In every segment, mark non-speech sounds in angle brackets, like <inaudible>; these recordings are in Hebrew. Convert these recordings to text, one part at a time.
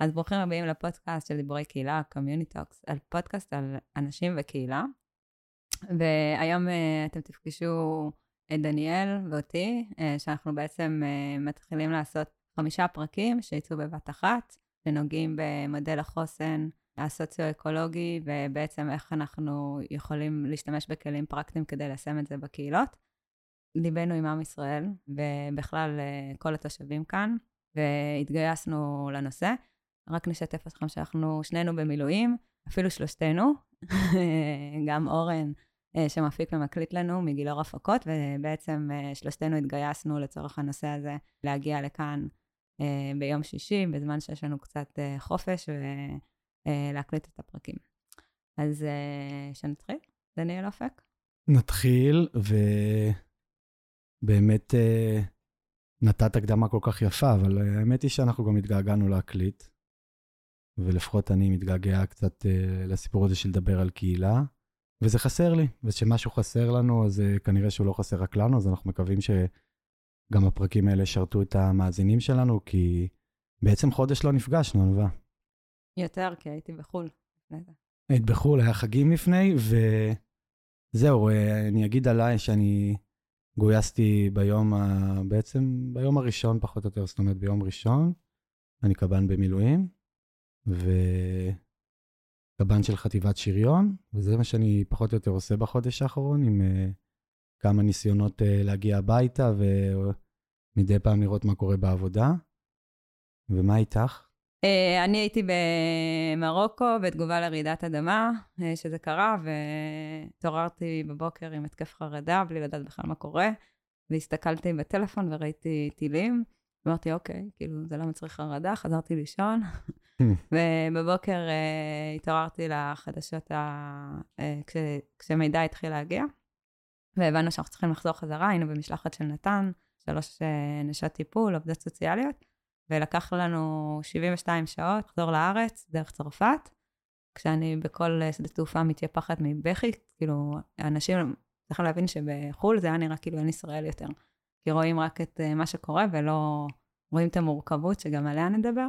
אז ברוכים הבאים לפודקאסט של דיבורי קהילה, Talks, על פודקאסט על אנשים וקהילה. והיום אה, אתם תפגשו את דניאל ואותי, אה, שאנחנו בעצם אה, מתחילים לעשות חמישה פרקים שיצאו בבת אחת, שנוגעים במודל החוסן הסוציו-אקולוגי, ובעצם איך אנחנו יכולים להשתמש בכלים פרקטיים כדי ליישם את זה בקהילות. ליבנו עם עם ישראל, ובכלל כל התושבים כאן, והתגייסנו לנושא. רק נשתף אתכם שאנחנו שנינו במילואים, אפילו שלושתנו, <laughs> גם אורן אה, שמפיק ומקליט לנו מגילאור הפקות, ובעצם אה, שלושתנו התגייסנו לצורך הנושא הזה להגיע לכאן אה, ביום שישי, בזמן שיש לנו קצת חופש, ולהקליט את הפרקים. אז שנתחיל? דניאל אופק? נתחיל, ובאמת נתת הקדמה כל כך יפה, אבל האמת היא שאנחנו גם התגעגענו להקליט. ולפחות אני מתגעגע קצת uh, לסיפור הזה של לדבר על קהילה, וזה חסר לי, וכשמשהו חסר לנו, אז uh, כנראה שהוא לא חסר רק לנו, אז אנחנו מקווים שגם הפרקים האלה ישרתו את המאזינים שלנו, כי בעצם חודש לא נפגשנו, ענווה. יותר, כי הייתי בחו"ל היית בחו"ל, היה חגים לפני, וזהו, אה, אני אגיד עליי שאני גויסתי ביום, ה... בעצם ביום הראשון פחות או יותר, זאת אומרת ביום ראשון, אני קב"ן במילואים. וקב"ן של חטיבת שריון, וזה מה שאני פחות או יותר עושה בחודש האחרון, עם uh, כמה ניסיונות uh, להגיע הביתה ומדי פעם לראות מה קורה בעבודה. ומה איתך? Uh, אני הייתי במרוקו בתגובה לרעידת אדמה, uh, שזה קרה, והתעוררתי בבוקר עם התקף חרדה, בלי לדעת בכלל מה קורה, והסתכלתי בטלפון וראיתי טילים. אמרתי, אוקיי, כאילו, זה לא מצריך חרדה, חזרתי לישון, <laughs> ובבוקר uh, התעוררתי לחדשות, ה... uh, כש... כשמידע התחיל להגיע, והבנו שאנחנו צריכים לחזור חזרה, היינו במשלחת של נתן, שלוש uh, נשות טיפול, עובדות סוציאליות, ולקח לנו 72 שעות לחזור לארץ דרך צרפת, כשאני בכל שדה תעופה מתייפחת מבכי, כאילו, אנשים צריכים להבין שבחו"ל זה היה נראה כאילו אין ישראל יותר. כי רואים רק את uh, מה שקורה ולא רואים את המורכבות שגם עליה נדבר.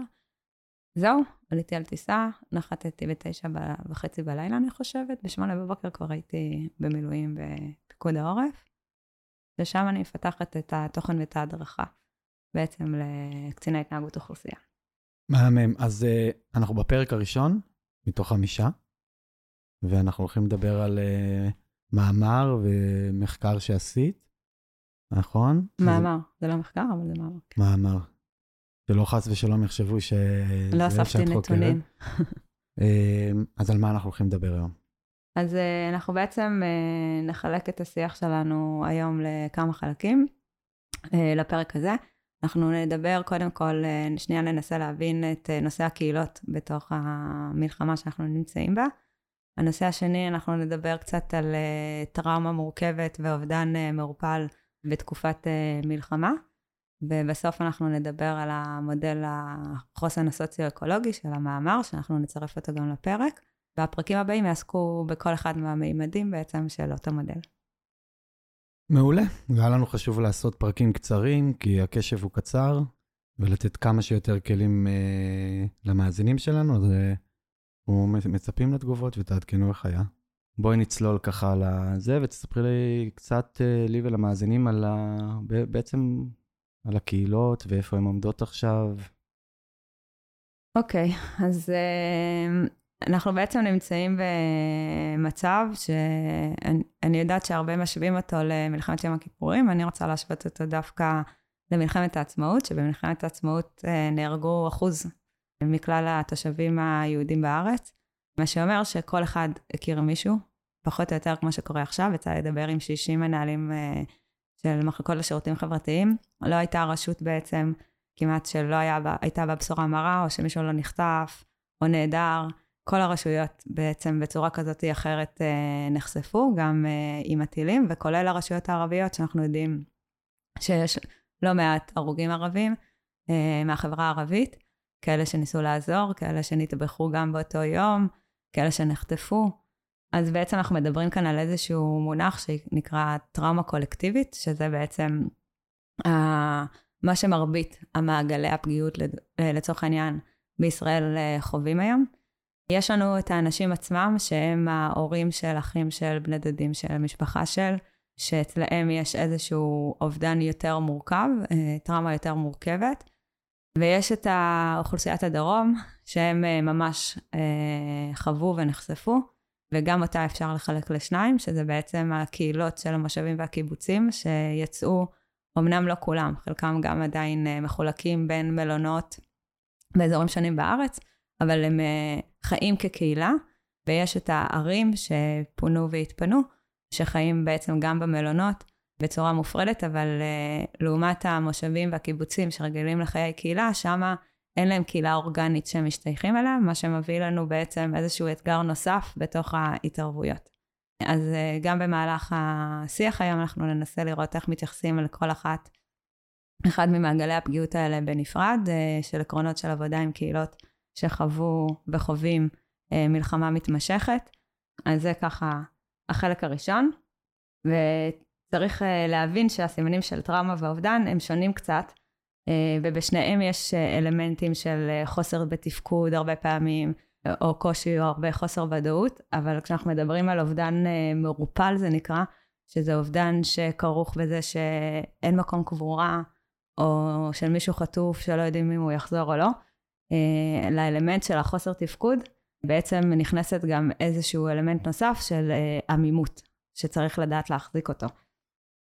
זהו, עליתי על טיסה, נחתתי בתשע וחצי בלילה, אני חושבת, בשמונה בבוקר כבר הייתי במילואים בפיקוד העורף, ושם אני מפתחת את התוכן ואת ההדרכה, בעצם לקציני התנהגות אוכלוסייה. מהמם. אז uh, אנחנו בפרק הראשון, מתוך חמישה, ואנחנו הולכים לדבר על uh, מאמר ומחקר שעשית. נכון? מאמר, זה לא מחקר, אבל זה מאמר. כן. מאמר. שלא חס ושלום יחשבו ש... לא אספתי נתונים. אמ, אז על מה אנחנו הולכים לדבר היום? אז אה, אנחנו בעצם אה, נחלק את השיח שלנו היום לכמה חלקים, אה, לפרק הזה. אנחנו נדבר קודם כל, שנייה ננסה להבין את נושא הקהילות בתוך המלחמה שאנחנו נמצאים בה. הנושא השני, אנחנו נדבר קצת על טראומה מורכבת ואובדן מעורפל בתקופת מלחמה, ובסוף אנחנו נדבר על המודל החוסן הסוציו-אקולוגי של המאמר, שאנחנו נצרף אותו גם לפרק, והפרקים הבאים יעסקו בכל אחד מהמימדים בעצם של אותו מודל. מעולה. היה לנו חשוב לעשות פרקים קצרים, כי הקשב הוא קצר, ולתת כמה שיותר כלים uh, למאזינים שלנו, אז אנחנו uh, מצפים לתגובות ותעדכנו איך היה. בואי נצלול ככה על זה, ותספרי לי קצת, אה, לי ולמאזינים, על ה... בעצם על הקהילות ואיפה הן עומדות עכשיו. אוקיי, okay, אז uh, אנחנו בעצם נמצאים במצב שאני יודעת שהרבה משווים אותו למלחמת יום הכיפורים, אני רוצה להשוות אותו דווקא למלחמת העצמאות, שבמלחמת העצמאות uh, נהרגו אחוז מכלל התושבים היהודים בארץ, מה שאומר שכל אחד הכיר מישהו פחות או יותר כמו שקורה עכשיו, יצא לדבר עם 60 מנהלים uh, של מחלקות לשירותים חברתיים. לא הייתה רשות בעצם כמעט שלא היה הייתה בה בשורה מרה, או שמישהו לא נחטף, או נעדר. כל הרשויות בעצם בצורה כזאת או אחרת uh, נחשפו, גם uh, עם הטילים, וכולל הרשויות הערביות, שאנחנו יודעים שיש לא מעט הרוגים ערבים uh, מהחברה הערבית, כאלה שניסו לעזור, כאלה שנטבחו גם באותו יום, כאלה שנחטפו. אז בעצם אנחנו מדברים כאן על איזשהו מונח שנקרא טראומה קולקטיבית, שזה בעצם uh, מה שמרבית המעגלי הפגיעות לצורך העניין בישראל חווים היום. יש לנו את האנשים עצמם, שהם ההורים של אחים של בני דודים של המשפחה של, שאצלהם יש איזשהו אובדן יותר מורכב, טראומה יותר מורכבת. ויש את האוכלוסיית הדרום, שהם ממש חוו ונחשפו. וגם אותה אפשר לחלק לשניים, שזה בעצם הקהילות של המושבים והקיבוצים שיצאו, אמנם לא כולם, חלקם גם עדיין אה, מחולקים בין מלונות באזורים שונים בארץ, אבל הם אה, חיים כקהילה, ויש את הערים שפונו והתפנו, שחיים בעצם גם במלונות בצורה מופרדת, אבל אה, לעומת המושבים והקיבוצים שרגילים לחיי קהילה, שמה אין להם קהילה אורגנית שהם משתייכים אליה, מה שמביא לנו בעצם איזשהו אתגר נוסף בתוך ההתערבויות. אז אה, גם במהלך השיח היום אנחנו ננסה לראות איך מתייחסים לכל אחת, אחד ממעגלי הפגיעות האלה בנפרד, אה, של עקרונות של עבודה עם קהילות שחוו וחווים אה, מלחמה מתמשכת. אז זה ככה החלק הראשון. וצריך להבין שהסימנים של טראומה ואובדן הם שונים קצת, ובשניהם יש אה, אלמנטים של אה, חוסר בתפקוד הרבה פעמים, או קושי או הרבה חוסר ודאות, אבל כשאנחנו מדברים על אובדן מרופל זה נקרא, שזה אובדן שכרוך בזה שאין מקום קבורה, או של מישהו חטוף שלא יודעים אם הוא יחזור או לא, לאלמנט של החוסר תפקוד, בעצם נכנסת גם איזשהו אלמנט נוסף של עמימות, שצריך לדעת להחזיק אותו.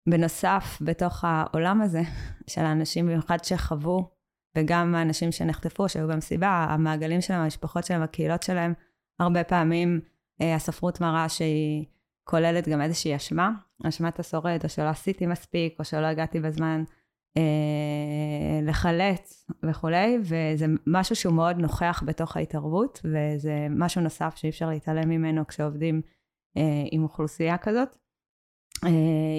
בנוסף, בתוך העולם הזה של האנשים במיוחד שחוו, וגם האנשים שנחטפו, שהיו במסיבה, המעגלים שלהם, המשפחות שלהם, הקהילות שלהם, הרבה פעמים אה, הספרות מראה שהיא כוללת גם איזושהי אשמה, אשמת השורד, או שלא עשיתי מספיק, או שלא הגעתי בזמן אה, לחלץ וכולי, וזה משהו שהוא מאוד נוכח בתוך ההתערבות, וזה משהו נוסף שאי אפשר להתעלם ממנו כשעובדים אה, עם אוכלוסייה כזאת. אה,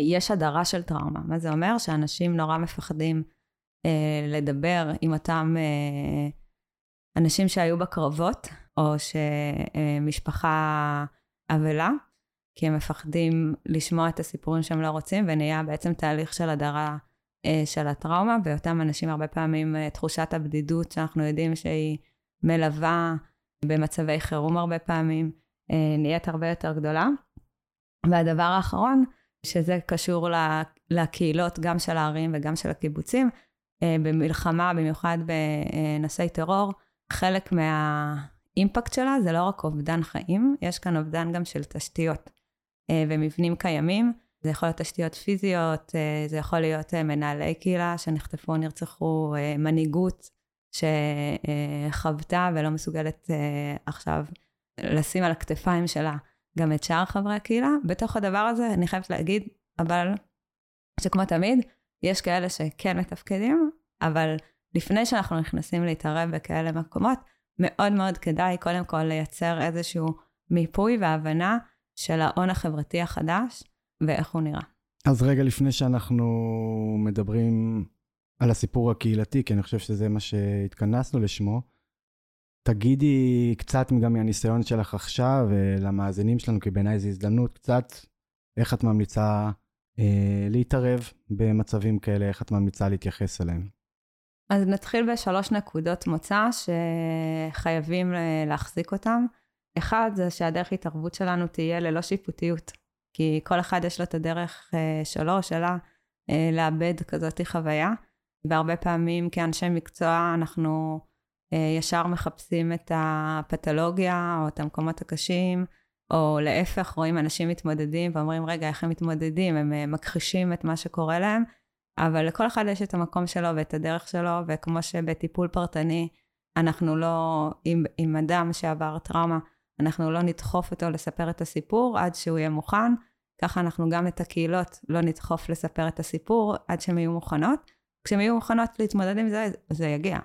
יש הדרה של טראומה. מה זה אומר? שאנשים נורא מפחדים אה, לדבר עם אותם אה, אנשים שהיו בקרבות, או שמשפחה אבלה, כי הם מפחדים לשמוע את הסיפורים שהם לא רוצים, ונהיה בעצם תהליך של הדרה של הטראומה, ואותם אנשים הרבה פעמים תחושת הבדידות שאנחנו יודעים שהיא מלווה במצבי חירום הרבה פעמים, נהיית הרבה יותר גדולה. והדבר האחרון, שזה קשור לקהילות, גם של הערים וגם של הקיבוצים. אה, במלחמה, במיוחד בנושאי טרור, חלק מהאימפקט שלה זה לא רק אובדן חיים, יש כאן אובדן גם של תשתיות אה, ומבנים קיימים. זה יכול להיות תשתיות פיזיות, אה, זה יכול להיות מנהלי קהילה שנחטפו נרצחו, מנהיגות שחוותה ולא מסוגלת עכשיו לשים על הכתפיים שלה גם את שאר חברי הקהילה. בתוך הדבר הזה, אני חייבת להגיד, אבל שכמו תמיד, יש כאלה שכן מתפקדים, אבל לפני שאנחנו נכנסים להתערב בכאלה מקומות, מאוד מאוד כדאי קודם כל לייצר איזשהו מיפוי והבנה של ההון החברתי החדש ואיך הוא נראה. אז רגע לפני שאנחנו מדברים על הסיפור הקהילתי, כי אני חושב שזה מה שהתכנסנו לשמו, תגידי קצת גם מהניסיון שלך עכשיו, למאזינים שלנו, כי בעיניי זו הזדמנות קצת, איך את ממליצה אה, להתערב במצבים כאלה, איך את ממליצה להתייחס אליהם? אז נתחיל בשלוש נקודות מוצא שחייבים אה, להחזיק אותן. אחד, זה שהדרך התערבות שלנו תהיה ללא שיפוטיות, כי כל אחד יש לו את הדרך אה, שלו או שלה אה, לאבד כזאת חוויה, והרבה פעמים כאנשי מקצוע אנחנו אה, ישר מחפשים את הפתולוגיה או את המקומות הקשים, או להפך, רואים אנשים מתמודדים ואומרים, רגע, איך הם מתמודדים? הם אה, מכחישים את מה שקורה להם, אבל לכל אחד יש את המקום שלו ואת הדרך שלו, וכמו שבטיפול פרטני, אנחנו לא, עם, עם אדם שעבר טראומה, אנחנו לא נדחוף אותו לספר את הסיפור עד שהוא יהיה מוכן, ככה אנחנו גם את הקהילות לא נדחוף לספר את הסיפור עד שהן יהיו מוכנות. כשהן יהיו מוכנות להתמודד עם זה, זה יגיע.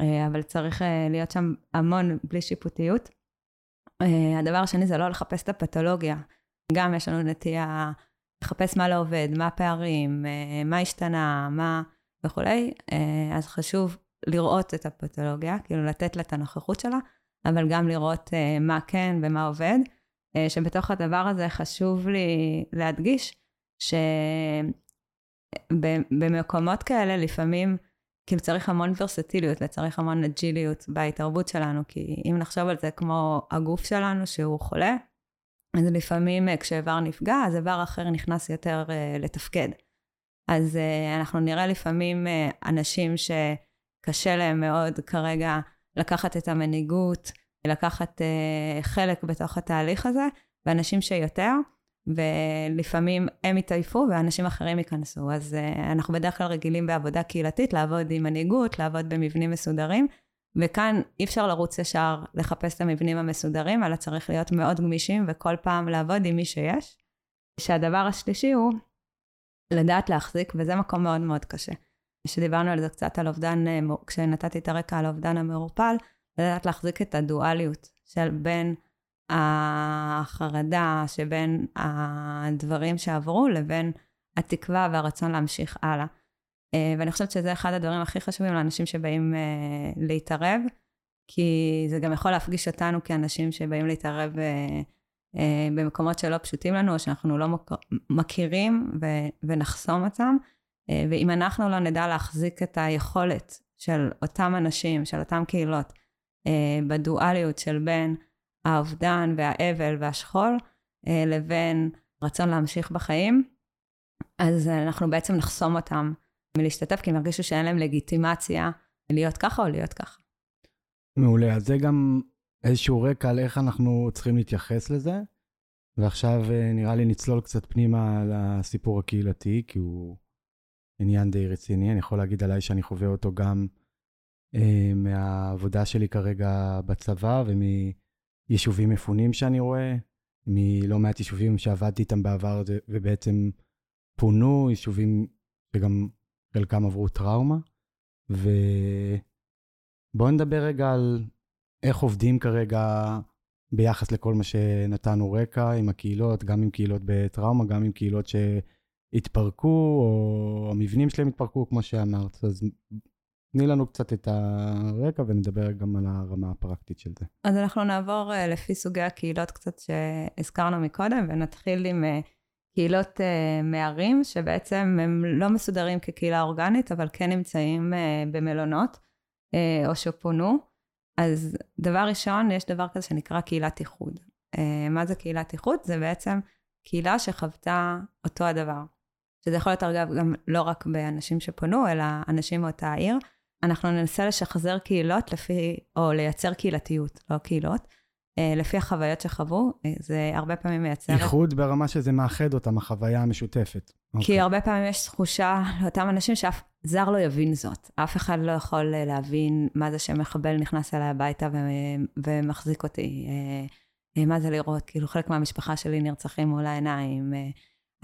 אה, אבל צריך אה, להיות שם המון בלי שיפוטיות. אה, הדבר השני זה לא לחפש את הפתולוגיה. גם יש לנו נטייה לחפש מה לא עובד, מה הפערים, מה השתנה, מה וכולי. אז חשוב לראות את הפתולוגיה, כאילו לתת לה את הנוכחות שלה, אבל גם לראות מה כן ומה עובד. שבתוך הדבר הזה חשוב לי להדגיש שבמקומות כאלה לפעמים כאילו צריך המון ורסטיליות וצריך המון אג'יליות בהתערבות שלנו, כי אם נחשוב על זה כמו הגוף שלנו שהוא חולה, אז לפעמים אה, כשאיבר נפגע, אז איבר אחר נכנס יותר uh, לתפקד. אז uh, אנחנו נראה לפעמים uh, אנשים שקשה להם מאוד כרגע לקחת את המנהיגות, לקחת uh, חלק בתוך התהליך הזה, ואנשים שיותר, ולפעמים הם יתעייפו ואנשים אחרים ייכנסו. אז uh, אנחנו בדרך כלל רגילים בעבודה קהילתית לעבוד עם מנהיגות, לעבוד במבנים מסודרים, וכאן אי אפשר לרוץ ישר לחפש את המבנים המסודרים, אלא צריך להיות מאוד גמישים וכל פעם לעבוד עם מי שיש. שהדבר השלישי הוא לדעת להחזיק, וזה מקום מאוד מאוד קשה. כשדיברנו על זה קצת על אובדן, אה, כשנתתי את הרקע על אובדן המעורפל, לדעת להחזיק את הדואליות של בין החרדה, שבין הדברים שעברו לבין התקווה והרצון להמשיך הלאה. אה, ואני חושבת שזה אחד הדברים הכי חשובים לאנשים שבאים אה, להתערב, כי זה גם יכול להפגיש אותנו כאנשים שבאים להתערב אה, במקומות שלא פשוטים לנו, או שאנחנו לא מכירים ונחסום אותם. ואם אנחנו לא נדע להחזיק את היכולת של אותם אנשים, של אותם קהילות, בדואליות של בין האובדן והאבל והשכול, לבין רצון להמשיך בחיים, אז אנחנו בעצם נחסום אותם מלהשתתף, כי הם הרגישו שאין להם לגיטימציה להיות ככה או להיות ככה. מעולה, אז זה גם איזשהו רקע על איך אנחנו צריכים להתייחס לזה. ועכשיו אה, נראה לי נצלול קצת פנימה לסיפור הקהילתי, כי הוא עניין די רציני. אני יכול להגיד עליי שאני חווה אותו גם אה, מהעבודה שלי כרגע בצבא ומיישובים מפונים שאני רואה, מלא מעט יישובים שעבדתי איתם בעבר ובעצם פונו, יישובים שגם חלקם עברו טראומה. ובואו נדבר רגע על איך עובדים כרגע ביחס לכל מה שנתנו רקע עם הקהילות, גם עם קהילות בטראומה, גם עם קהילות שהתפרקו, או המבנים שלהם התפרקו, כמו שאמרת. אז תני לנו קצת את הרקע ונדבר גם על הרמה הפרקטית של זה. אז אנחנו נעבור uh, לפי סוגי הקהילות קצת שהזכרנו מקודם, ונתחיל עם uh, קהילות uh, מערים, שבעצם הם לא מסודרים כקהילה אורגנית, אבל כן נמצאים במלונות, או שפונו. אז דבר ראשון, יש דבר כזה שנקרא קהילת איחוד. מה זה קהילת איחוד? זה בעצם קהילה שחוותה אותו הדבר. שזה יכול להיות אגב גם לא רק באנשים שפונו, אלא אנשים מאותה העיר. אנחנו ננסה לשחזר קהילות לפי, או לייצר קהילתיות, לא קהילות. אה, לפי החוויות שחוו, אה, זה הרבה פעמים מייצר... איחוד ברמה שזה מאחד אותם, החוויה המשותפת. כי okay. אוקיי. הרבה פעמים יש תחושה לאותם אנשים שאף זר לא יבין זאת. אף אחד לא יכול אה, להבין מה זה שמחבל נכנס אליי הביתה ו... ומחזיק אותי. מה זה לראות, כאילו חלק מהמשפחה שלי נרצחים מול העיניים.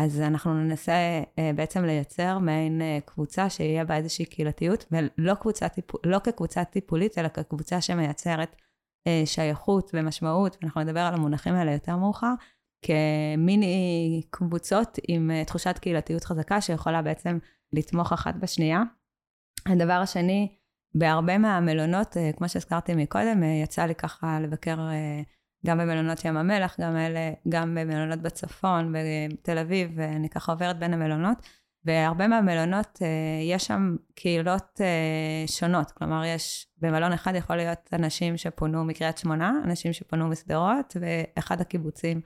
אז אנחנו ננסה בעצם לייצר מעין קבוצה שיהיה בה איזושהי קהילתיות, ולא טיפ... לא כקבוצה טיפולית, אלא כקבוצה שמייצרת אה, שייכות ומשמעות, ואנחנו נדבר על המונחים האלה יותר מאוחר, כמיני קבוצות עם אה, תחושת קהילתיות חזקה שיכולה בעצם לתמוך אחת בשנייה. הדבר השני, בהרבה מהמלונות, אה, כמו שהזכרתי מקודם, יצא לי ככה לבקר גם במלונות ים המלח, גם, אלה, גם במלונות בצפון, בתל אביב, ואני ככה עוברת בין המלונות. והרבה מהמלונות, אה, יש שם קהילות אה, שונות. כלומר, יש, במלון אחד יכול להיות אנשים שפונו מקריית שמונה, אנשים שפונו משדרות, ואחד הקיבוצים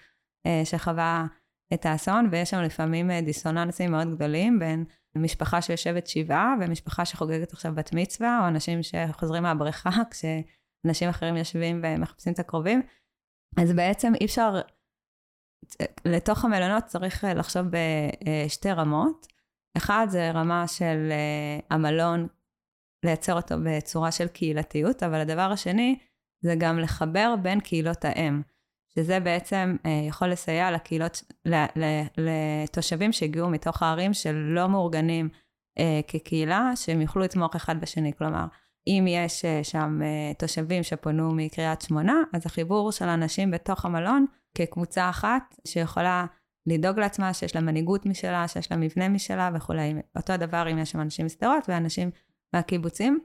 אה, שחווה את האסון, ויש שם לפעמים דיסוננסים מאוד גדולים בין משפחה שיושבת שבעה ומשפחה שחוגגת עכשיו בת מצווה, או אנשים שחוזרים מהבריכה, <laughs> כשאנשים אחרים יושבים ומחפשים את הקרובים. אז בעצם אי אפשר, לתוך המלונות צריך לחשוב בשתי רמות. אחד זה רמה של uh, המלון, לייצר אותו בצורה של קהילתיות, אבל הדבר השני זה גם לחבר בין קהילות האם, שזה בעצם uh, יכול לסייע לקהילות, לתושבים שהגיעו מתוך הערים שלא מאורגנים כקהילה, שהם יוכלו לתמוך אחד בשני. כלומר, אם יש uh, שם uh, תושבים שפונו מקריית שמונה, אז החיבור של אנשים בתוך המלון כקבוצה אחת שיכולה לדאוג לעצמה, שיש לה מנהיגות משלה, שיש לה מבנה משלה וכולי. אותו הדבר אם יש שם אנשים משדרות ואנשים מהקיבוצים.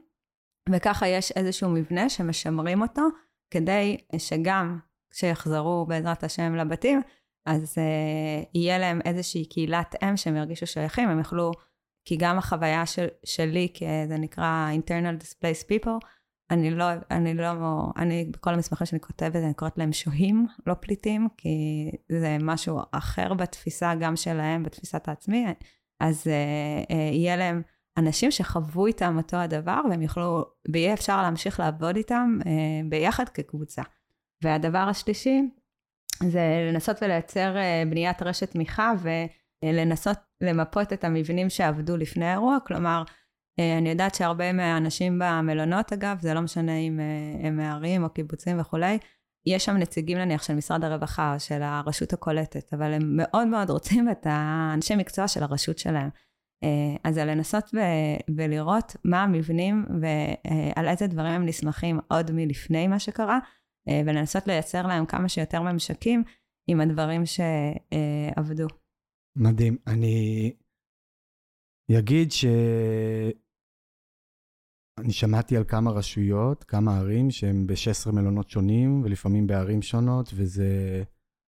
וככה יש איזשהו מבנה שמשמרים אותו, כדי שגם כשיחזרו בעזרת השם לבתים, אז uh, יהיה להם איזושהי קהילת אם שהם ירגישו שייכים, הם יוכלו כי גם החוויה של, שלי, כי זה נקרא internal displaced people, אני לא, אני לא, אני בכל המסמכים שאני כותבת, אני קוראת להם שוהים, לא פליטים, כי זה משהו אחר בתפיסה גם שלהם, בתפיסת העצמי, אז אה, אה, יהיה להם אנשים שחוו איתם אותו הדבר, והם יוכלו, ויהיה אפשר להמשיך לעבוד איתם אה, ביחד כקבוצה. והדבר השלישי, זה לנסות ולייצר אה, בניית רשת תמיכה ולנסות למפות את המבנים שעבדו לפני האירוע, כלומר, אה, אני יודעת שהרבה מהאנשים במלונות, אגב, זה לא משנה אם אה, הם מערים או קיבוצים וכולי, יש שם נציגים נניח של משרד הרווחה של הרשות הקולטת, אבל הם מאוד מאוד רוצים את האנשי מקצוע של הרשות שלהם. אז זה לנסות ו- ולראות מה המבנים ועל איזה דברים הם נסמכים עוד מלפני מה שקרה, אה, ולנסות לייצר להם כמה שיותר ממשקים עם הדברים שעבדו. מדהים. אני אגיד ש... אני שמעתי על כמה רשויות, כמה ערים, שהם ב-16 מלונות שונים, ולפעמים בערים שונות, וזה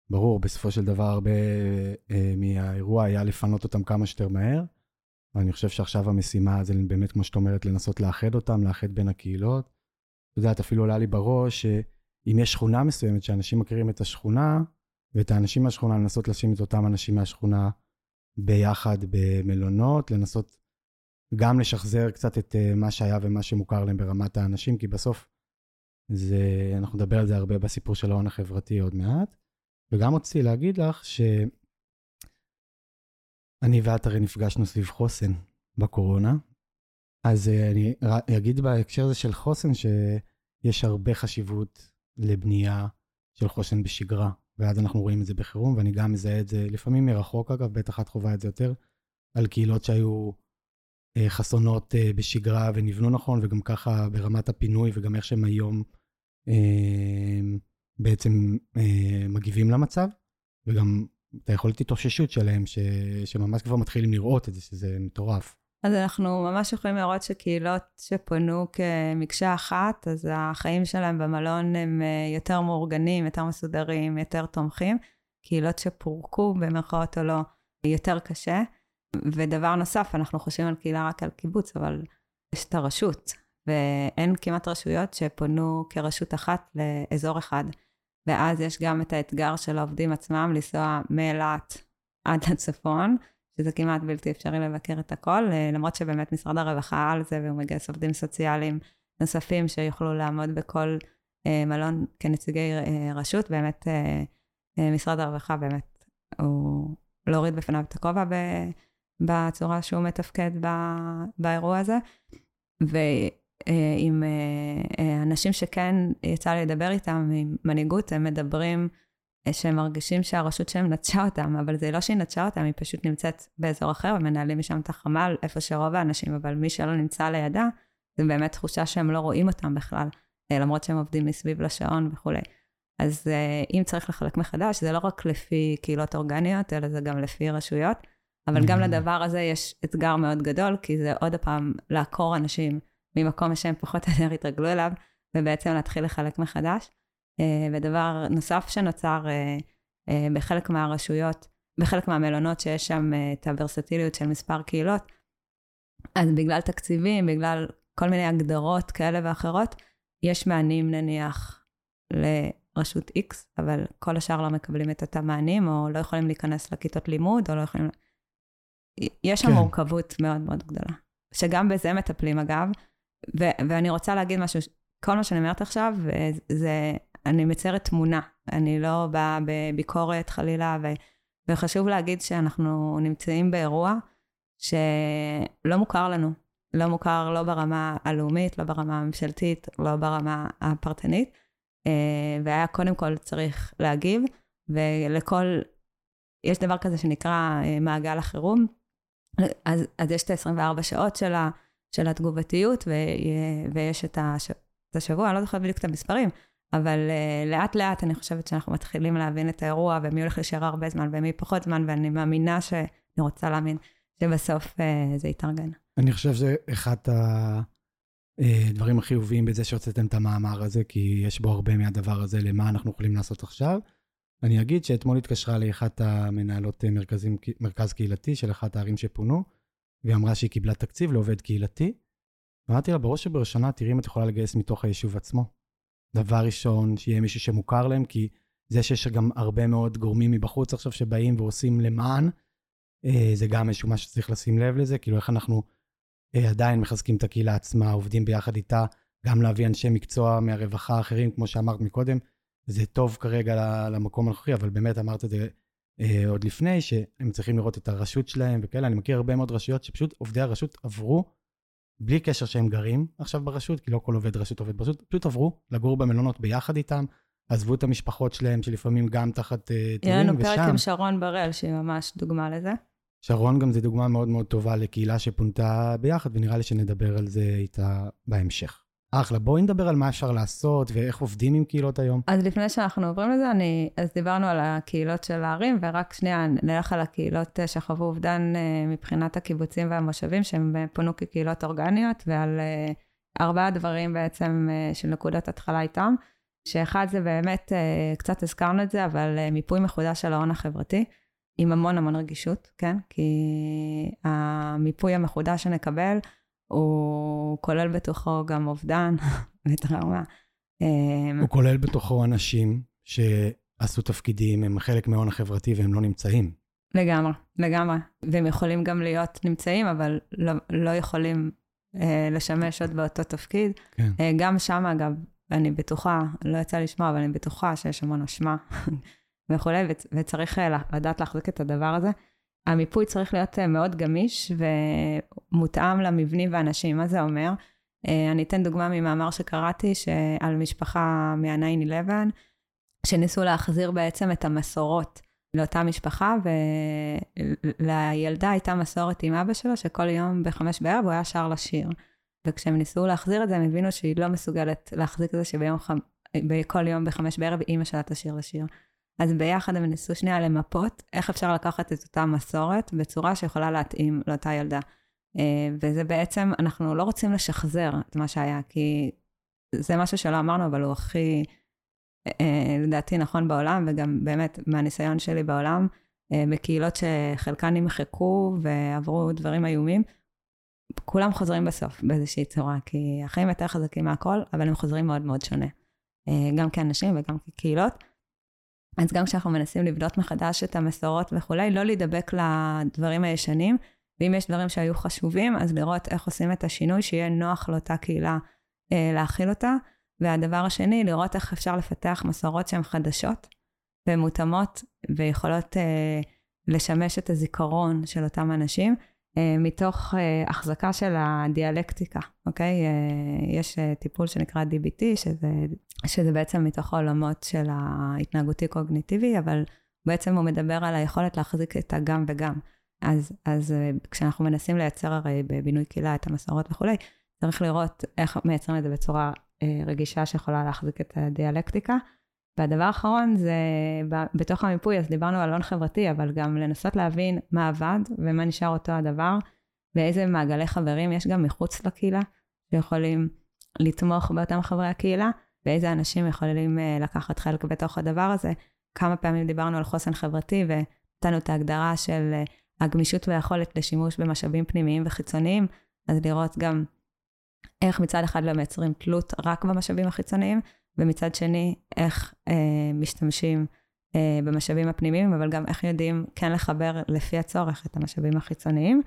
ברור, בסופו של דבר הרבה אה, מהאירוע היה לפנות אותם כמה שיותר מהר. ואני חושב שעכשיו המשימה זה באמת, כמו שאת אומרת, לנסות לאחד אותם, לאחד בין הקהילות. את יודעת, אפילו עולה לי בראש, אם יש שכונה מסוימת שאנשים מכירים את השכונה, ואת האנשים מהשכונה, לנסות לשים את אותם אנשים מהשכונה ביחד במלונות, לנסות גם לשחזר קצת את אה, מה שהיה ומה שמוכר להם ברמת האנשים, כי בסוף זה, אנחנו נדבר על זה הרבה בסיפור של ההון החברתי עוד מעט. וגם רציתי להגיד לך שאני ואת הרי נפגשנו סביב חוסן בקורונה, אז אה, אני אגיד בהקשר הזה של חוסן שיש הרבה חשיבות לבנייה של חוסן בשגרה, ואז אנחנו רואים את זה בחירום, ואני גם מזהה את זה לפעמים מרחוק, אגב, בטח את חווה את זה יותר, על קהילות שהיו אה, חסונות אה, בשגרה ונבנו נכון, וגם ככה ברמת הפינוי, וגם איך שהם היום אה, בעצם אה, מגיבים למצב, וגם את היכולת התאוששות שלהם, ש, שממש כבר מתחילים לראות את זה, שזה מטורף. אז אנחנו ממש יכולים לראות שקהילות שפונו כמקשה אחת, אז החיים שלהם במלון הם אה, יותר מאורגנים, יותר מסודרים, יותר תומכים. קהילות שפורקו, במרכאות או לא, יותר קשה. ודבר נוסף, אנחנו חושבים על קהילה רק על קיבוץ, אבל יש את הרשות, ואין כמעט רשויות שפונו כרשות אחת לאזור אחד. ואז יש גם את האתגר של העובדים עצמם לנסוע מאילת עד לצפון, שזה כמעט בלתי אפשרי לבקר את הכל, אה, למרות שבאמת משרד הרווחה על זה, והוא מגייס עובדים סוציאליים נוספים שיוכלו לעמוד בכל אה, מלון כנציגי אה, רשות, באמת משרד הרווחה באמת, הוא להוריד בפניו את הכובע בצורה שהוא מתפקד באירוע הזה. ועם אנשים שכן יצא לי לדבר איתם, עם מנהיגות, הם מדברים שהם מרגישים שהרשות שלהם נטשה אותם, אבל זה לא שהיא נטשה אותם, היא פשוט נמצאת באזור אחר ומנהלים משם את החמ"ל, איפה שרוב האנשים, אבל מי שלא נמצא לידה, זה באמת תחושה שהם לא רואים אותם בכלל, אה, למרות שהם עובדים מסביב לשעון וכולי. אז אה, אם צריך לחלק מחדש, זה לא רק לפי קהילות אורגניות, אלא זה גם לפי רשויות, אבל גם mm-hmm. לדבר הזה יש אתגר מאוד גדול, כי זה עוד פעם לעקור אנשים ממקום שהם פחות או יותר התרגלו אליו, ובעצם להתחיל לחלק מחדש. אה, ודבר נוסף שנוצר אה, אה, בחלק מהרשויות, בחלק מהמלונות שיש שם את הוורסטיליות של מספר קהילות, אז בגלל תקציבים, בגלל כל מיני הגדרות כאלה ואחרות, יש מענים נניח לרשות X, אבל כל השאר לא מקבלים את אותם מענים, או לא יכולים להיכנס לכיתות לימוד, או לא יכולים... יש שם כן. מורכבות מאוד מאוד גדולה, שגם בזה מטפלים אגב, ו- ואני רוצה להגיד משהו, כל מה שאני אומרת עכשיו, זה אני מציירת תמונה, אני לא באה בביקורת חלילה, ו, וחשוב להגיד שאנחנו נמצאים באירוע שלא מוכר לנו. לא מוכר לא ברמה הלאומית, לא ברמה הממשלתית, לא ברמה הפרטנית, אה, והיה קודם כל צריך להגיב, ולכל, יש דבר כזה שנקרא אה, מעגל החירום, אז, אז יש את ה-24 שעות של, ה, של התגובתיות, ו, ויש את, הש, את השבוע, אני לא זוכרת בדיוק את המספרים, אבל uh, לאט לאט אני חושבת שאנחנו מתחילים להבין את האירוע, ומי הולך להישאר הרבה זמן ומי פחות זמן, ואני מאמינה ש... אני רוצה להאמין שבסוף uh, זה יתארגן. אני חושב שזה אחד הדברים אה, החיוביים בזה שהוצאתם את המאמר הזה, כי יש בו הרבה מהדבר הזה למה אנחנו יכולים לעשות עכשיו. אני אגיד שאתמול התקשרה לי אחת המנהלות מרכזים, מרכז קהילתי של אחת הערים שפונו, והיא אמרה שהיא קיבלה תקציב לעובד קהילתי. אמרתי לה, בראש ובראשונה, תראי אם את יכולה לגייס מתוך היישוב עצמו. דבר ראשון, שיהיה מישהו שמוכר להם, כי זה שיש גם הרבה מאוד גורמים מבחוץ עכשיו שבאים ועושים למען, אה, זה גם איזשהו משהו שצריך לשים לב לזה, כאילו איך אנחנו אה, עדיין מחזקים את הקהילה עצמה, עובדים ביחד איתה, גם להביא אנשי מקצוע מהרווחה האחרים, כמו שאמרת מקודם, זה טוב כרגע למקום הנוכחי, אבל באמת אמרת את זה אה, עוד לפני, שהם צריכים לראות את הרשות שלהם וכאלה. אני מכיר הרבה מאוד רשויות שפשוט עובדי הרשות עברו, בלי קשר שהם גרים עכשיו ברשות, כי לא כל עובד רשות עובד ברשות, פשוט עברו לגור במלונות ביחד איתם, עזבו את המשפחות שלהם, שלפעמים גם תחת uh, טילים, ושם... יהיה לנו פרק עם שרון בראל, שהיא ממש דוגמה לזה. שרון גם זו דוגמה מאוד מאוד טובה לקהילה שפונתה ביחד, ונראה לי שנדבר על זה איתה בהמשך. אחלה, בואי נדבר על מה אפשר לעשות ואיך עובדים עם קהילות היום. אז לפני שאנחנו עוברים לזה, אני, אז דיברנו על הקהילות של הערים, ורק שנייה נלך על הקהילות אה, שחוו אובדן אה, מבחינת הקיבוצים והמושבים, שהם אה, פונו כקהילות אורגניות, ועל ארבעה דברים בעצם של נקודת התחלה איתם, שאחד זה באמת, קצת הזכרנו את זה, אבל מיפוי מחודש של ההון החברתי. עם המון המון רגישות, כן? כי המיפוי המחודש שנקבל, הוא כולל בתוכו גם אובדן <laughs> וטראומה. אמ, הוא כולל בתוכו אנשים שעשו תפקידים, הם חלק מההון החברתי והם לא נמצאים. לגמרי, לגמרי. והם יכולים גם להיות נמצאים, אבל לא, לא יכולים אה, לשמש עוד באותו תפקיד. כן. אה, גם שם, אגב, אני בטוחה, לא יצא לשמוע, אבל אני בטוחה שיש המון אשמה <laughs> וכולי, וצריך אה, לדעת להחזיק את הדבר הזה. המיפוי צריך להיות אה, מאוד גמיש ומותאם למבנים ואנשים. מה זה אומר? אה, אני אתן דוגמה ממאמר שקראתי על משפחה מה-9-11, שניסו להחזיר בעצם את המסורות לאותה משפחה, ולילדה הייתה מסורת עם אבא שלו, שכל יום בחמש בערב הוא היה שר לשיר. וכשהם ניסו להחזיר את זה, הם הבינו שהיא לא מסוגלת להחזיק את זה שביום ח... בכל יום בחמש בערב אימא שלה תשאיר לשיר. אז ביחד הם ניסו שנייה למפות איך אפשר לקחת את אותה מסורת בצורה שיכולה להתאים לאותה ילדה. אה, וזה בעצם, אנחנו לא רוצים לשחזר את מה שהיה, כי זה משהו שלא אמרנו, אבל הוא הכי, אה, לדעתי, נכון בעולם, וגם באמת מהניסיון שלי בעולם, אה, בקהילות שחלקן נמחקו ועברו דברים איומים, כולם חוזרים בסוף באיזושהי צורה, כי החיים יותר חזקים מהכל, אבל הם חוזרים מאוד מאוד שונה. גם כאנשים וגם כקהילות. אז גם כשאנחנו מנסים לבנות מחדש את המסורות וכולי, לא להידבק לדברים הישנים, ואם יש דברים שהיו חשובים, אז לראות איך עושים את השינוי, שיהיה נוח לאותה קהילה אה, להכיל אותה. והדבר השני, לראות איך אפשר לפתח מסורות שהן חדשות ומותאמות ויכולות אה, לשמש את הזיכרון של אותם אנשים. אה, מתוך אה, החזקה של הדיאלקטיקה, אוקיי? אה, יש טיפול שנקרא DBT, שזה, שזה בעצם מתוך העולמות של ההתנהגותי-קוגניטיבי, אבל בעצם הוא מדבר על היכולת להחזיק את הגם וגם. אז, אז כשאנחנו מנסים לייצר הרי בבינוי קהילה את המסורות וכולי, צריך לראות איך מייצרים את זה בצורה רגישה שיכולה להחזיק את הדיאלקטיקה. והדבר האחרון זה, בתוך המיפוי, אז דיברנו על הון חברתי, אבל גם לנסות להבין מה עבד ומה נשאר אותו הדבר, ואיזה מעגלי חברים יש גם מחוץ לקהילה, שיכולים לתמוך באותם חברי הקהילה, ואיזה אנשים יכולים אה, לקחת חלק בתוך הדבר הזה. כמה פעמים דיברנו על חוסן חברתי, ונתנו את ההגדרה של אה, הגמישות והיכולת לשימוש במשאבים פנימיים וחיצוניים, אז לראות גם איך מצד אחד לא מייצרים תלות רק במשאבים החיצוניים, ומצד שני, איך אה, משתמשים אה, במשאבים הפנימיים, אבל גם איך יודעים כן לחבר לפי הצורך את המשאבים החיצוניים.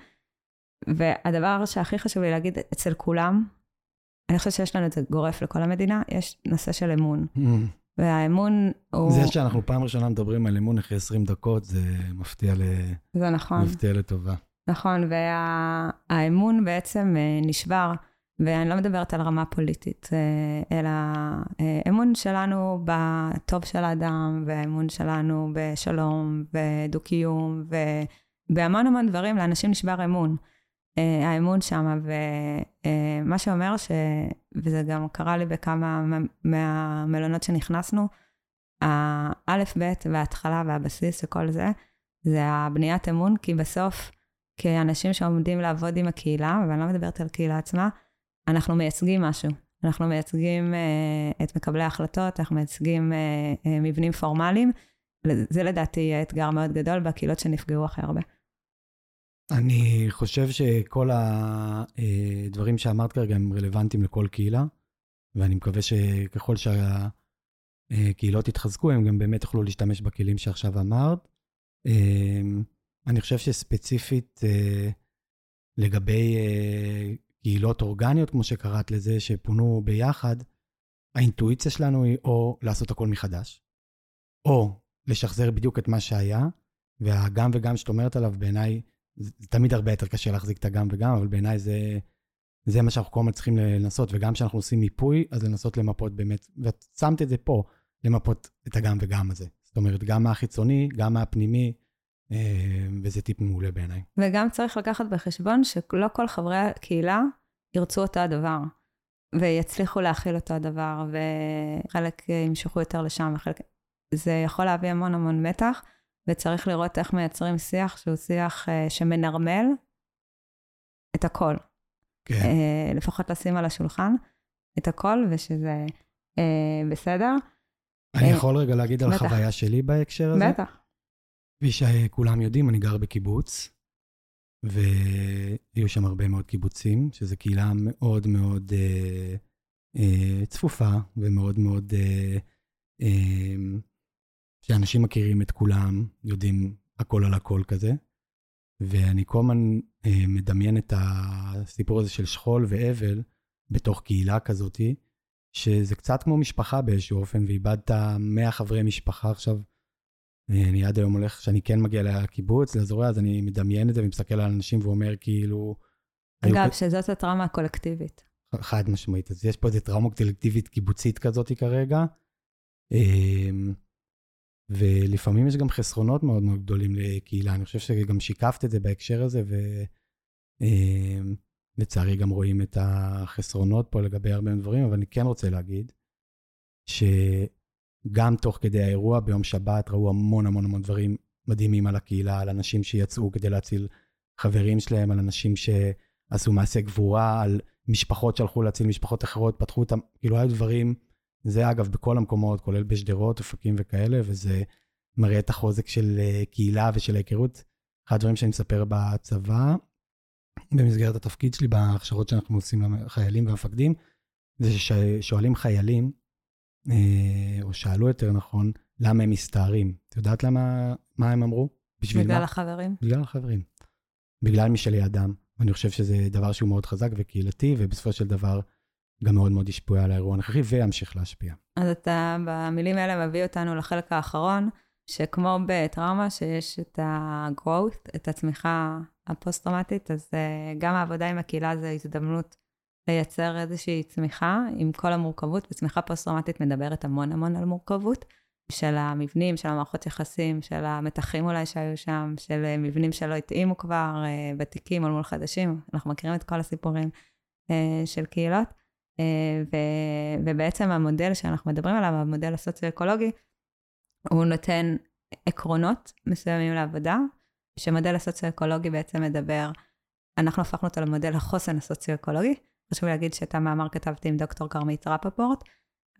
והדבר שהכי חשוב לי להגיד אצל כולם, אני חושבת שיש לנו את זה גורף לכל המדינה, יש נושא של אמון. Mm. והאמון הוא... זה שאנחנו פעם ראשונה מדברים על אמון אחרי 20 דקות, זה מפתיע, ל... זה נכון. מפתיע לטובה. נכון, והאמון וה... בעצם אה, נשבר. ואני לא מדברת על רמה פוליטית, אה, אלא אה, אמון שלנו בטוב של האדם, והאמון שלנו בשלום, ודו-קיום, ובהמון המון דברים, לאנשים נשבר אמון. אה, האמון שם, ומה שאומר ש... וזה גם קרה לי בכמה מהמלונות שנכנסנו, האלף-בית וההתחלה והבסיס וכל זה, זה הבניית אמון, כי בסוף, כאנשים שעומדים לעבוד עם הקהילה, ואני לא מדברת על קהילה עצמה, אנחנו מייצגים משהו. אנחנו מייצגים uh, את מקבלי ההחלטות, אנחנו מייצגים uh, uh, מבנים פורמליים. זה לדעתי יהיה אתגר מאוד גדול בקהילות שנפגעו הכי הרבה. אני חושב שכל הדברים שאמרת כרגע הם רלוונטיים לכל קהילה, ואני מקווה שככל שהקהילות יתחזקו, הם גם באמת יוכלו להשתמש בכלים שעכשיו אמרת. אני חושב שספציפית לגבי קהילות אורגניות, כמו שקראת לזה, שפונו ביחד, האינטואיציה שלנו היא או לעשות הכל מחדש, או לשחזר בדיוק את מה שהיה, והגם וגם שאת אומרת עליו, בעיניי, זה, תמיד הרבה יותר קשה להחזיק את הגם וגם, אבל בעיניי זה, זה מה שאנחנו כל הזמן צריכים לנסות, וגם כשאנחנו עושים מיפוי, אז לנסות למפות באמת, ואת שמת את זה פה, למפות את הגם וגם הזה. זאת אומרת, גם מהחיצוני, גם מהפנימי, וזה טיפ מעולה בעיניי. וגם צריך לקחת בחשבון שלא כל חברי הקהילה ירצו אותו הדבר, ויצליחו להכיל אותו הדבר, וחלק ימשכו יותר לשם, וחלק... זה יכול להביא המון המון מתח, וצריך לראות איך מייצרים שיח שהוא שיח uh, שמנרמל את הכל. כן. Uh, לפחות לשים על השולחן את הכל, ושזה בסדר. אני יכול רגע להגיד על החוויה שלי בהקשר הזה? בטח. כפי שכולם יודעים, אני גר בקיבוץ, והיו שם הרבה מאוד קיבוצים, שזו קהילה מאוד מאוד אה, אה, צפופה ומאוד מאוד... אה, אה, שאנשים מכירים את כולם, יודעים הכל על הכל כזה. ואני כל הזמן אה, מדמיין את הסיפור הזה של שכול ואבל בתוך קהילה כזאתי, שזה קצת כמו משפחה באיזשהו אופן, ואיבדת 100 חברי משפחה עכשיו. אני עד היום הולך, כשאני כן מגיע לקיבוץ, לאזורי, אז אני מדמיין את זה ומסתכל על אנשים ואומר כאילו... אגב, היו... שזאת הטראומה הקולקטיבית. חד משמעית. אז יש פה איזו טראומה קולקטיבית קיבוצית כזאת כרגע. אמ, ולפעמים יש גם חסרונות מאוד מאוד גדולים לקהילה. אני חושב שגם שיקפת את זה בהקשר הזה, ולצערי אמ, גם רואים את החסרונות פה לגבי הרבה דברים, אבל אני כן רוצה להגיד, ש... גם תוך כדי האירוע ביום שבת ראו המון המון המון דברים מדהימים על הקהילה, על אנשים שיצאו כדי להציל חברים שלהם, על אנשים שעשו מעשה גבורה, על משפחות שהלכו להציל משפחות אחרות, פתחו אותם, כאילו היו דברים, זה אגב בכל המקומות, כולל בשדרות, אופקים וכאלה, וזה מראה את החוזק של אה, קהילה ושל ההיכרות. אחד הדברים שאני מספר בצבא, במסגרת התפקיד שלי, בהכשרות שאנחנו עושים לחיילים והמפקדים, זה ששואלים חיילים, או שאלו יותר נכון, למה הם מסתערים. את יודעת למה, מה הם אמרו? בשביל בגלל מה? החברים. בגלל החברים. בגלל מי שלידם. ואני חושב שזה דבר שהוא מאוד חזק וקהילתי, ובסופו של דבר גם מאוד מאוד השפיע על האירוע הנוכחי וימשיך להשפיע. אז אתה במילים האלה מביא אותנו לחלק האחרון, שכמו בטראומה, שיש את ה-growth, את הצמיחה הפוסט-טראומטית, אז אה, גם העבודה עם הקהילה זה הזדמנות לייצר איזושהי צמיחה עם כל המורכבות, וצמיחה פוסט-טראומטית מדברת המון המון על מורכבות, של המבנים, של המערכות יחסים, של המתחים אולי שהיו שם, של מבנים שלא התאימו כבר, אה, ותיקים מול מול חדשים, אנחנו מכירים את כל הסיפורים אה, של קהילות, אה, ו- ובעצם המודל שאנחנו מדברים עליו, המודל הסוציו-אקולוגי, הוא נותן עקרונות מסוימים לעבודה, שמודל הסוציו-אקולוגי בעצם מדבר, אנחנו הפכנו אותו למודל החוסן הסוציו-אקולוגי, חשוב להגיד שאת המאמר כתבתי עם דוקטור כרמית רפפורט,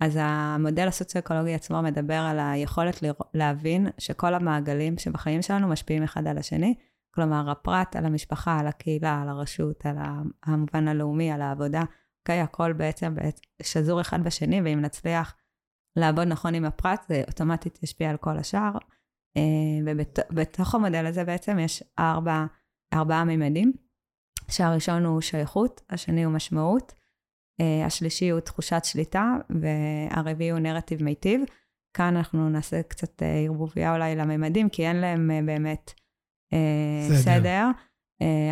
אז המודל הסוציו-אקולוגי עצמו מדבר על היכולת להבין שכל המעגלים שבחיים שלנו משפיעים אחד על השני, כלומר הפרט על המשפחה, על הקהילה, על הרשות, על המובן הלאומי, על העבודה, אוקיי, הכל בעצם שזור אחד בשני, ואם נצליח לעבוד נכון עם הפרט, זה אוטומטית ישפיע על כל השאר. אה, ובתוך המודל הזה בעצם יש ארבע, ארבעה מימדים. שהראשון הוא שייכות, השני הוא משמעות, uh, השלישי הוא תחושת שליטה, והרביעי הוא נרטיב מיטיב. כאן אנחנו נעשה קצת uh, ערבוביה אולי לממדים, כי אין להם uh, באמת סדר, סדר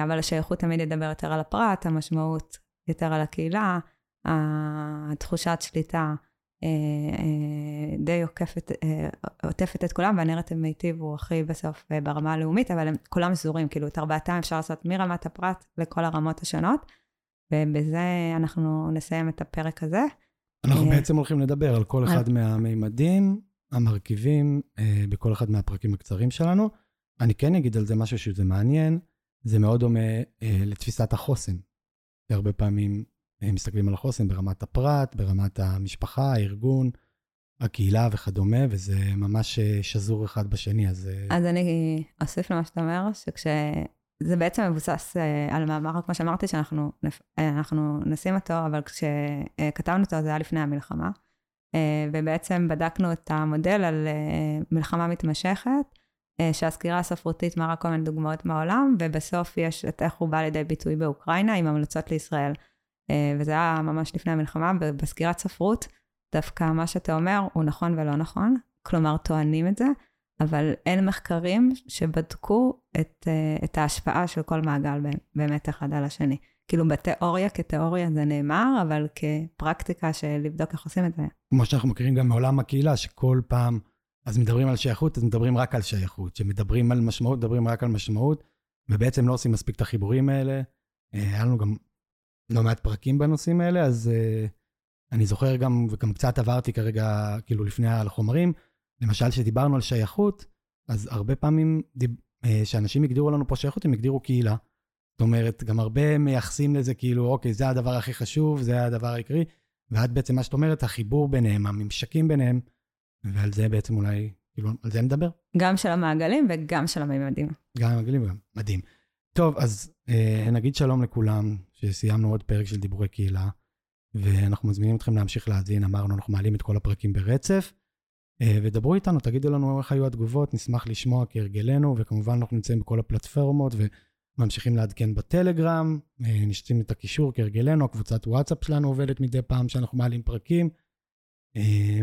אבל השייכות תמיד ידבר יותר על הפרט, המשמעות יותר על הקהילה, התחושת שליטה אה, אה, די עוקפת, אה, עוטפת את כולם, והנרטיב מיטיב הוא הכי בסוף ברמה הלאומית, אבל הם כולם סזורים, כאילו את ארבעתם אפשר לעשות מרמת הפרט לכל הרמות השונות, ובזה אנחנו נסיים את הפרק הזה. אנחנו בעצם הולכים לדבר על כל אחד מהמימדים, המרכיבים, בכל אחד מהפרקים הקצרים שלנו. אני כן אגיד על זה משהו שזה מעניין, זה מאוד דומה לתפיסת החוסן. הרבה פעמים מסתכלים על החוסן ברמת הפרט, ברמת המשפחה, הארגון, הקהילה וכדומה, וזה ממש אה, שזור אחד בשני, אז... אה, אז אני אוסיף למה שאתה אומר, שכש... זה בעצם מבוסס uh, על מאמר, כמו שאמרתי, שאנחנו uh, נשים אותו, אבל כשכתבנו אותו זה היה לפני המלחמה. ובעצם בדקנו את המודל על מלחמה מתמשכת, שהסקירה הספרותית מראה כל מיני דוגמאות מהעולם, ובסוף יש את איך הוא בא לידי ביטוי באוקראינה עם המלצות לישראל. Uh, וזה היה ממש לפני המלחמה, ובסקירת ספרות, דווקא מה שאתה אומר הוא נכון ולא נכון, כלומר טוענים את זה, אבל אין מחקרים שבדקו את, uh, את ההשפעה של כל מעגל באמת אחד על השני. כאילו בתיאוריה כתיאוריה זה נאמר, אבל כפרקטיקה של לבדוק איך עושים את זה. כמו שאנחנו מכירים גם מעולם הקהילה, שכל פעם, אז מדברים על שייכות, אז מדברים רק על שייכות. כשמדברים על משמעות, מדברים רק על משמעות, ובעצם לא עושים מספיק את החיבורים האלה. אה, היה לנו גם לא מעט פרקים בנושאים האלה, אז uh, אני זוכר גם, וגם קצת עברתי כרגע, כאילו לפני על החומרים, למשל, כשדיברנו על שייכות, אז הרבה פעמים אה, שאנשים הגדירו לנו פה שייכות, הם הגדירו קהילה. זאת אומרת, גם הרבה מייחסים לזה כאילו, אוקיי, זה הדבר הכי חשוב, זה הדבר העיקרי, ואת בעצם, מה שאת אומרת, החיבור ביניהם, הממשקים ביניהם, ועל זה בעצם אולי, כאילו, על זה נדבר. גם של המעגלים וגם של הממדים. גם המעגלים וגם, מדהים. טוב, אז אה, נגיד שלום לכולם, שסיימנו עוד פרק של דיבורי קהילה, ואנחנו מזמינים אתכם להמשיך להאזין, אמרנו, אנחנו מעלים את כל הפרקים ברצף. אה, ודברו איתנו, תגידו לנו איך היו התגובות, נשמח לשמוע כהרגלנו, וכמובן אנחנו נמצאים בכל הפלטפורמות וממשיכים לעדכן בטלגרם, אה, נשתים את הקישור כהרגלנו, הקבוצת וואטסאפ שלנו עובדת מדי פעם שאנחנו מעלים פרקים. אה,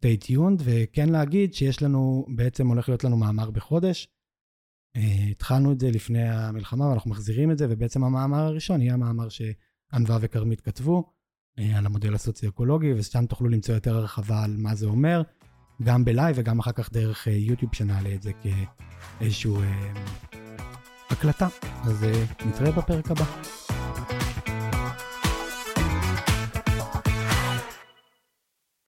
stay tuned, וכן להגיד שיש לנו, בעצם הולך להיות לנו מאמר בחודש. התחלנו את זה לפני המלחמה ואנחנו מחזירים את זה, ובעצם המאמר הראשון יהיה המאמר שענווה וכרמית כתבו על המודל הסוציו-אקולוגי, ושם תוכלו למצוא יותר הרחבה על מה זה אומר. גם בלייב וגם אחר כך דרך יוטיוב אה, שנעלה את זה כאיזשהו אה, הקלטה. אז אה, נתראה בפרק הבא.